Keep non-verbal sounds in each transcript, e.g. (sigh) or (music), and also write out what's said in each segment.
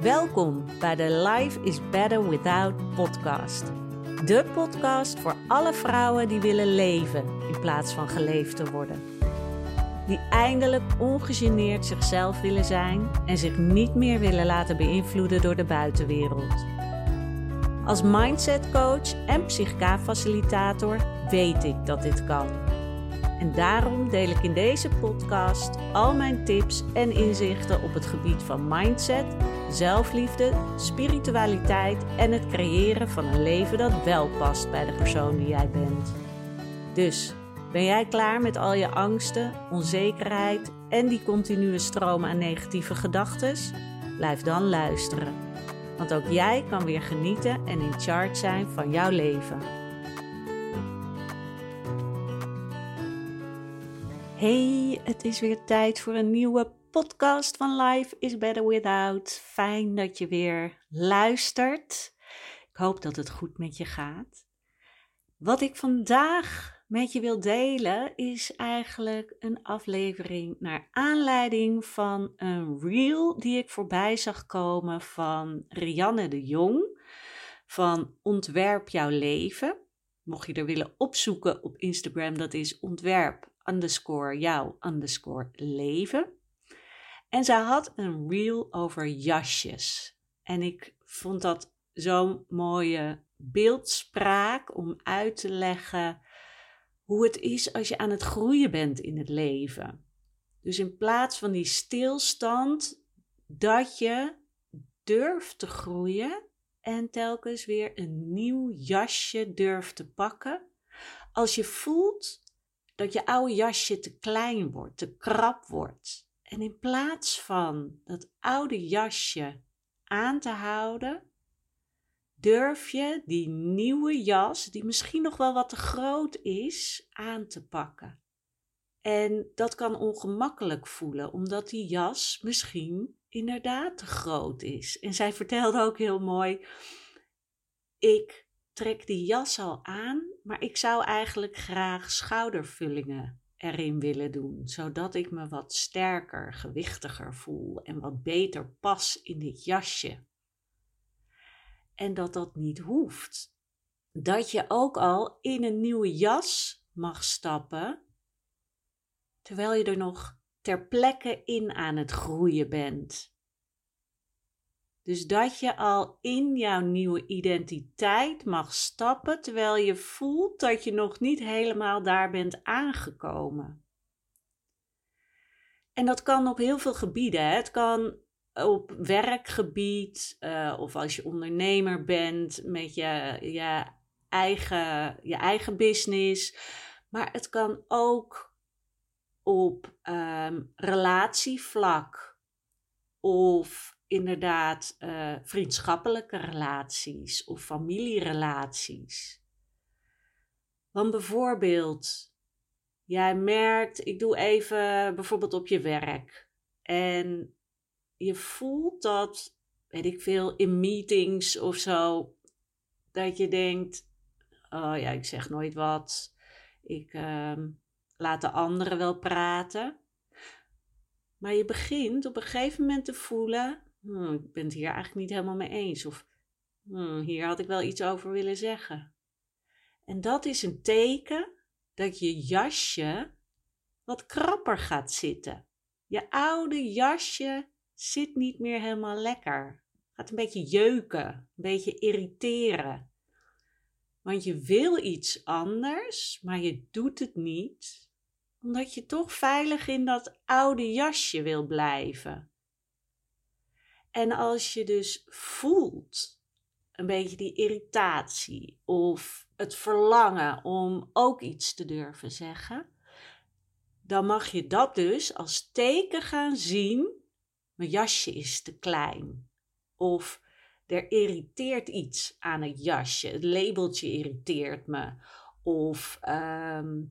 Welkom bij de Life is Better Without podcast. De podcast voor alle vrouwen die willen leven in plaats van geleefd te worden. Die eindelijk ongegeneerd zichzelf willen zijn en zich niet meer willen laten beïnvloeden door de buitenwereld. Als mindset coach en psychica-facilitator weet ik dat dit kan. En daarom deel ik in deze podcast al mijn tips en inzichten op het gebied van mindset, zelfliefde, spiritualiteit en het creëren van een leven dat wel past bij de persoon die jij bent. Dus ben jij klaar met al je angsten, onzekerheid en die continue stroom aan negatieve gedachten? Blijf dan luisteren. Want ook jij kan weer genieten en in charge zijn van jouw leven. Hey, het is weer tijd voor een nieuwe podcast van Life is Better Without. Fijn dat je weer luistert. Ik hoop dat het goed met je gaat. Wat ik vandaag met je wil delen is eigenlijk een aflevering naar aanleiding van een reel die ik voorbij zag komen van Rianne de Jong van Ontwerp jouw leven. Mocht je er willen opzoeken op Instagram, dat is ontwerp underscore jouw underscore leven. En zij had een reel over jasjes. En ik vond dat zo'n mooie beeldspraak om uit te leggen hoe het is als je aan het groeien bent in het leven. Dus in plaats van die stilstand, dat je durft te groeien en telkens weer een nieuw jasje durft te pakken. Als je voelt dat je oude jasje te klein wordt, te krap wordt. En in plaats van dat oude jasje aan te houden, durf je die nieuwe jas, die misschien nog wel wat te groot is, aan te pakken. En dat kan ongemakkelijk voelen, omdat die jas misschien inderdaad te groot is. En zij vertelde ook heel mooi: Ik trek die jas al aan, maar ik zou eigenlijk graag schoudervullingen erin willen doen, zodat ik me wat sterker, gewichtiger voel en wat beter pas in dit jasje en dat dat niet hoeft. Dat je ook al in een nieuwe jas mag stappen, terwijl je er nog ter plekke in aan het groeien bent. Dus dat je al in jouw nieuwe identiteit mag stappen, terwijl je voelt dat je nog niet helemaal daar bent aangekomen. En dat kan op heel veel gebieden. Hè? Het kan op werkgebied uh, of als je ondernemer bent met je, je, eigen, je eigen business. Maar het kan ook op um, relatievlak of inderdaad uh, vriendschappelijke relaties of familierelaties. Want bijvoorbeeld, jij merkt, ik doe even bijvoorbeeld op je werk. En je voelt dat, weet ik veel, in meetings of zo, dat je denkt: oh ja, ik zeg nooit wat. Ik uh, laat de anderen wel praten. Maar je begint op een gegeven moment te voelen: hmm, ik ben het hier eigenlijk niet helemaal mee eens. Of hmm, hier had ik wel iets over willen zeggen. En dat is een teken dat je jasje wat krapper gaat zitten. Je oude jasje zit niet meer helemaal lekker. Gaat een beetje jeuken, een beetje irriteren. Want je wil iets anders, maar je doet het niet, omdat je toch veilig in dat oude jasje wil blijven. En als je dus voelt een beetje die irritatie of het verlangen om ook iets te durven zeggen, dan mag je dat dus als teken gaan zien mijn jasje is te klein. Of er irriteert iets aan het jasje. Het labeltje irriteert me. Of ehm,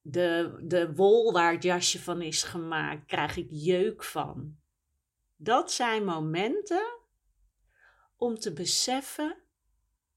de, de wol waar het jasje van is gemaakt, krijg ik jeuk van. Dat zijn momenten om te beseffen: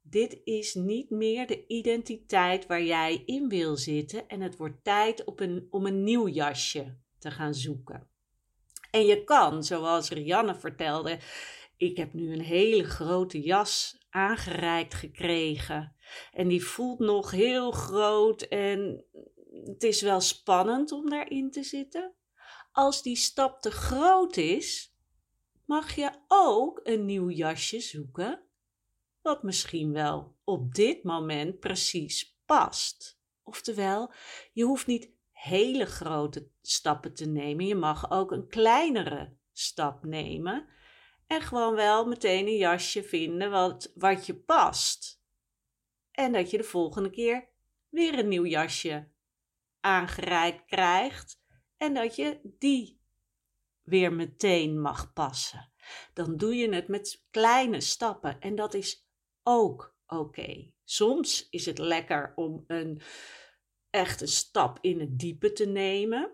dit is niet meer de identiteit waar jij in wil zitten en het wordt tijd op een, om een nieuw jasje te gaan zoeken. En je kan, zoals Rianne vertelde, ik heb nu een hele grote jas aangereikt gekregen. En die voelt nog heel groot en het is wel spannend om daarin te zitten. Als die stap te groot is, mag je ook een nieuw jasje zoeken, wat misschien wel op dit moment precies past. Oftewel, je hoeft niet hele grote stappen te nemen. Je mag ook een kleinere stap nemen. En gewoon wel meteen een jasje vinden wat, wat je past. En dat je de volgende keer weer een nieuw jasje aangereikt krijgt. En dat je die weer meteen mag passen. Dan doe je het met kleine stappen. En dat is ook oké. Soms is het lekker om een echt een stap in het diepe te nemen.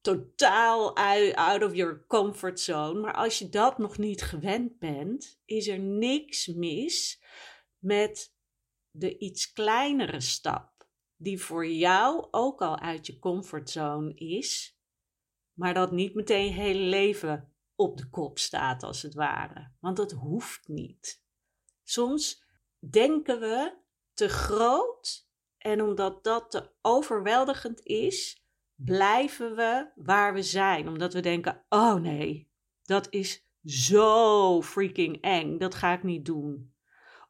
Totaal out of your comfort zone. Maar als je dat nog niet gewend bent, is er niks mis met de iets kleinere stap. Die voor jou ook al uit je comfortzone is, maar dat niet meteen je hele leven op de kop staat, als het ware. Want dat hoeft niet. Soms denken we te groot en omdat dat te overweldigend is, blijven we waar we zijn. Omdat we denken: oh nee, dat is zo freaking eng, dat ga ik niet doen.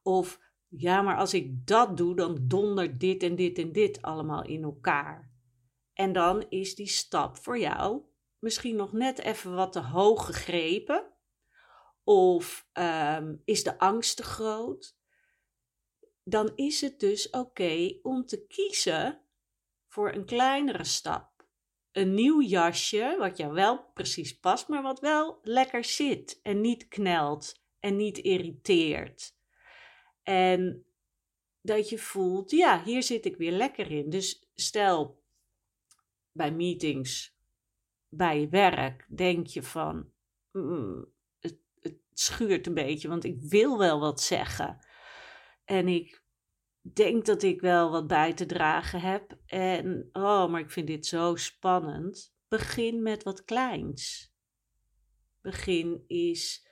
Of ja, maar als ik dat doe, dan dondert dit en dit en dit allemaal in elkaar. En dan is die stap voor jou misschien nog net even wat te hoog gegrepen. Of um, is de angst te groot? dan is het dus oké om te kiezen voor een kleinere stap. Een nieuw jasje, wat jou wel precies past, maar wat wel lekker zit en niet knelt en niet irriteert. En dat je voelt, ja, hier zit ik weer lekker in. Dus stel bij meetings, bij je werk, denk je van, mm, het, schuurt een beetje, want ik wil wel wat zeggen. En ik denk dat ik wel wat bij te dragen heb. En oh, maar ik vind dit zo spannend. Begin met wat kleins. Begin is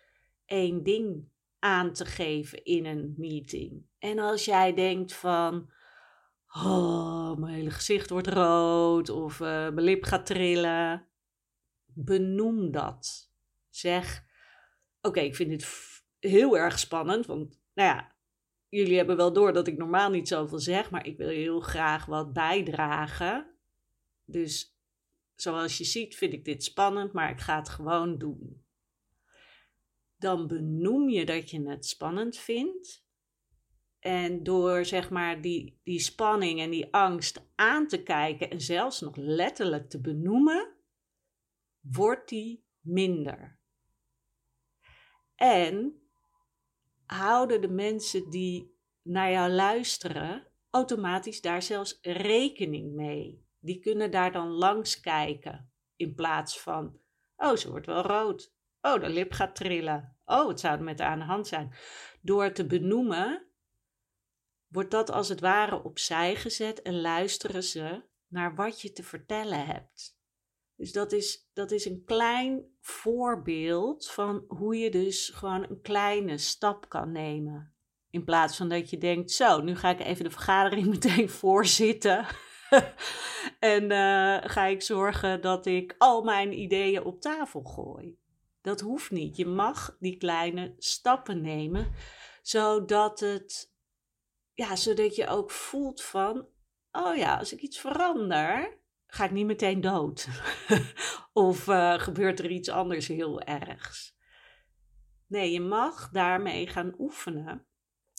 één ding aan te geven in een meeting. En als jij denkt van, oh, mijn hele gezicht wordt rood of uh, mijn lip gaat trillen, benoem dat. Zeg, oké, ik vind dit heel erg spannend, want nou ja, jullie hebben wel door dat ik normaal niet zoveel zeg, maar ik wil heel graag wat bijdragen. Dus zoals je ziet vind ik dit spannend, maar ik ga het gewoon doen. Dan benoem je dat je het spannend vindt. En door zeg maar die, die spanning en die angst aan te kijken en zelfs nog letterlijk te benoemen, wordt die minder. En houden de mensen die naar jou luisteren automatisch daar zelfs rekening mee. Die kunnen daar dan langs kijken in plaats van, oh, ze wordt wel rood. Oh, de lip gaat trillen. Oh, het zou met aan de hand zijn. Door te benoemen, wordt dat als het ware opzij gezet en luisteren ze naar wat je te vertellen hebt. Dus dat is, dat is een klein voorbeeld van hoe je dus gewoon een kleine stap kan nemen. In plaats van dat je denkt, zo, nu ga ik even de vergadering (laughs) meteen voorzitten. (laughs) en uh, ga ik zorgen dat ik al mijn ideeën op tafel gooi. Dat hoeft niet. Je mag die kleine stappen nemen, zodat het, ja, zodat je ook voelt van, oh ja, als ik iets verander, ga ik niet meteen dood? (laughs) of uh, gebeurt er iets anders heel ergs? Nee, je mag daarmee gaan oefenen.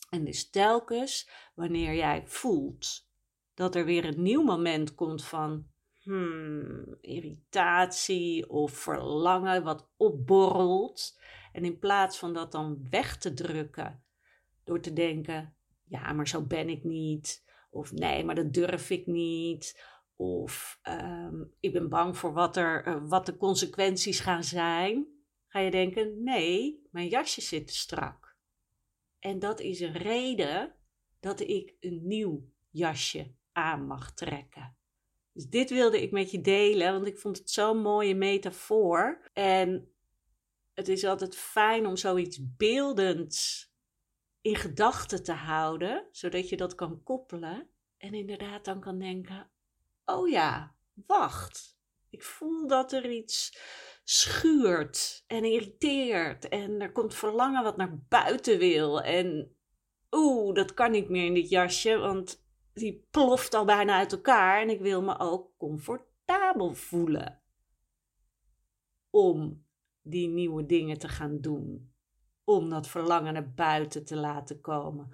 En dus telkens wanneer jij voelt dat er weer een nieuw moment komt van hmm, irritatie of verlangen wat opborrelt. En in plaats van dat dan weg te drukken door te denken, ja, maar zo ben ik niet. Of nee, maar dat durf ik niet. Of ehm, ik ben bang voor wat, er, eh, wat de consequenties gaan zijn. Ga je denken, nee, mijn jasje zit strak. En dat is een reden dat ik een nieuw jasje aan mag trekken. Dus dit wilde ik met je delen, want ik vond het zo'n mooie metafoor. En het is altijd fijn om zoiets beeldends in gedachten te houden, zodat je dat kan koppelen. En inderdaad dan kan denken: oh ja, wacht. Ik voel dat er iets schuurt en irriteert. En er komt verlangen wat naar buiten wil. En oeh, dat kan niet meer in dit jasje, want die ploft al bijna uit elkaar. En ik wil me ook comfortabel voelen om die nieuwe dingen te gaan doen. Om dat verlangen naar buiten te laten komen.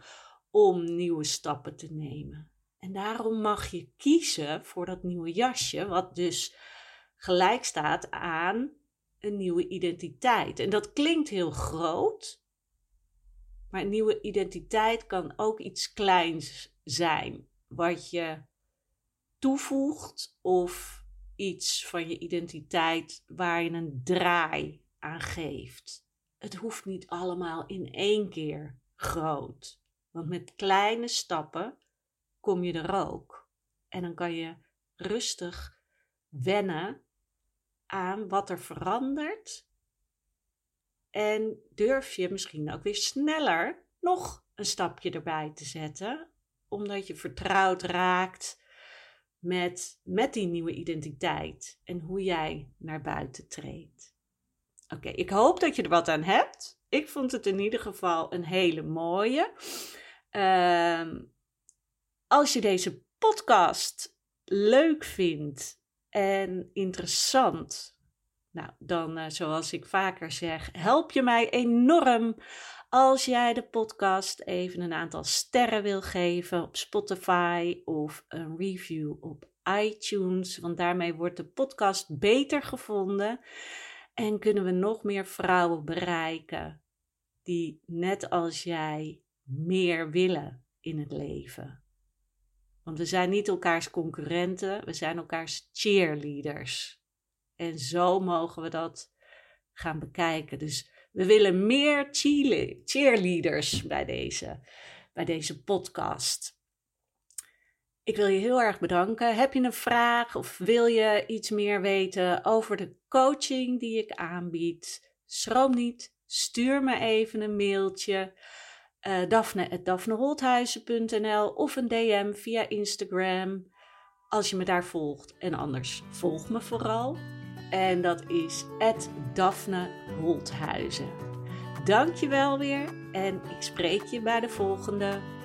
Om nieuwe stappen te nemen. En daarom mag je kiezen voor dat nieuwe jasje, wat dus gelijk staat aan een nieuwe identiteit. En dat klinkt heel groot, maar een nieuwe identiteit kan ook iets kleins zijn, wat je toevoegt of iets van je identiteit waar je een draai aan geeft. Het hoeft niet allemaal in één keer groot, want met kleine stappen kom je er ook. En dan kan je rustig wennen aan wat er verandert. En durf je misschien ook weer sneller nog een stapje erbij te zetten, omdat je vertrouwd raakt met, met die nieuwe identiteit en hoe jij naar buiten treedt. Oké, ik hoop dat je er wat aan hebt. Ik vond het in ieder geval een hele mooie. Uh, als je deze podcast leuk vindt en interessant, nou, dan, uh, zoals ik vaker zeg, help je mij enorm als jij de podcast even een aantal sterren wil geven op Spotify of een review op iTunes, want daarmee wordt de podcast beter gevonden en kunnen we nog meer vrouwen bereiken die net als jij meer willen in het leven. Want we zijn niet elkaars concurrenten, we zijn elkaars cheerleaders. En zo mogen we dat gaan bekijken. Dus we willen meer cheerleaders bij deze, bij deze podcast. Ik wil je heel erg bedanken. Heb je een vraag of wil je iets meer weten over de coaching die ik aanbied? Schroom niet, stuur me even een mailtje uh, daphne.daphneholthuizen.nl of een DM via Instagram als je me daar volgt. En anders volg me vooral. En dat is Daphne Holthuizen. Dank je wel weer en ik spreek je bij de volgende.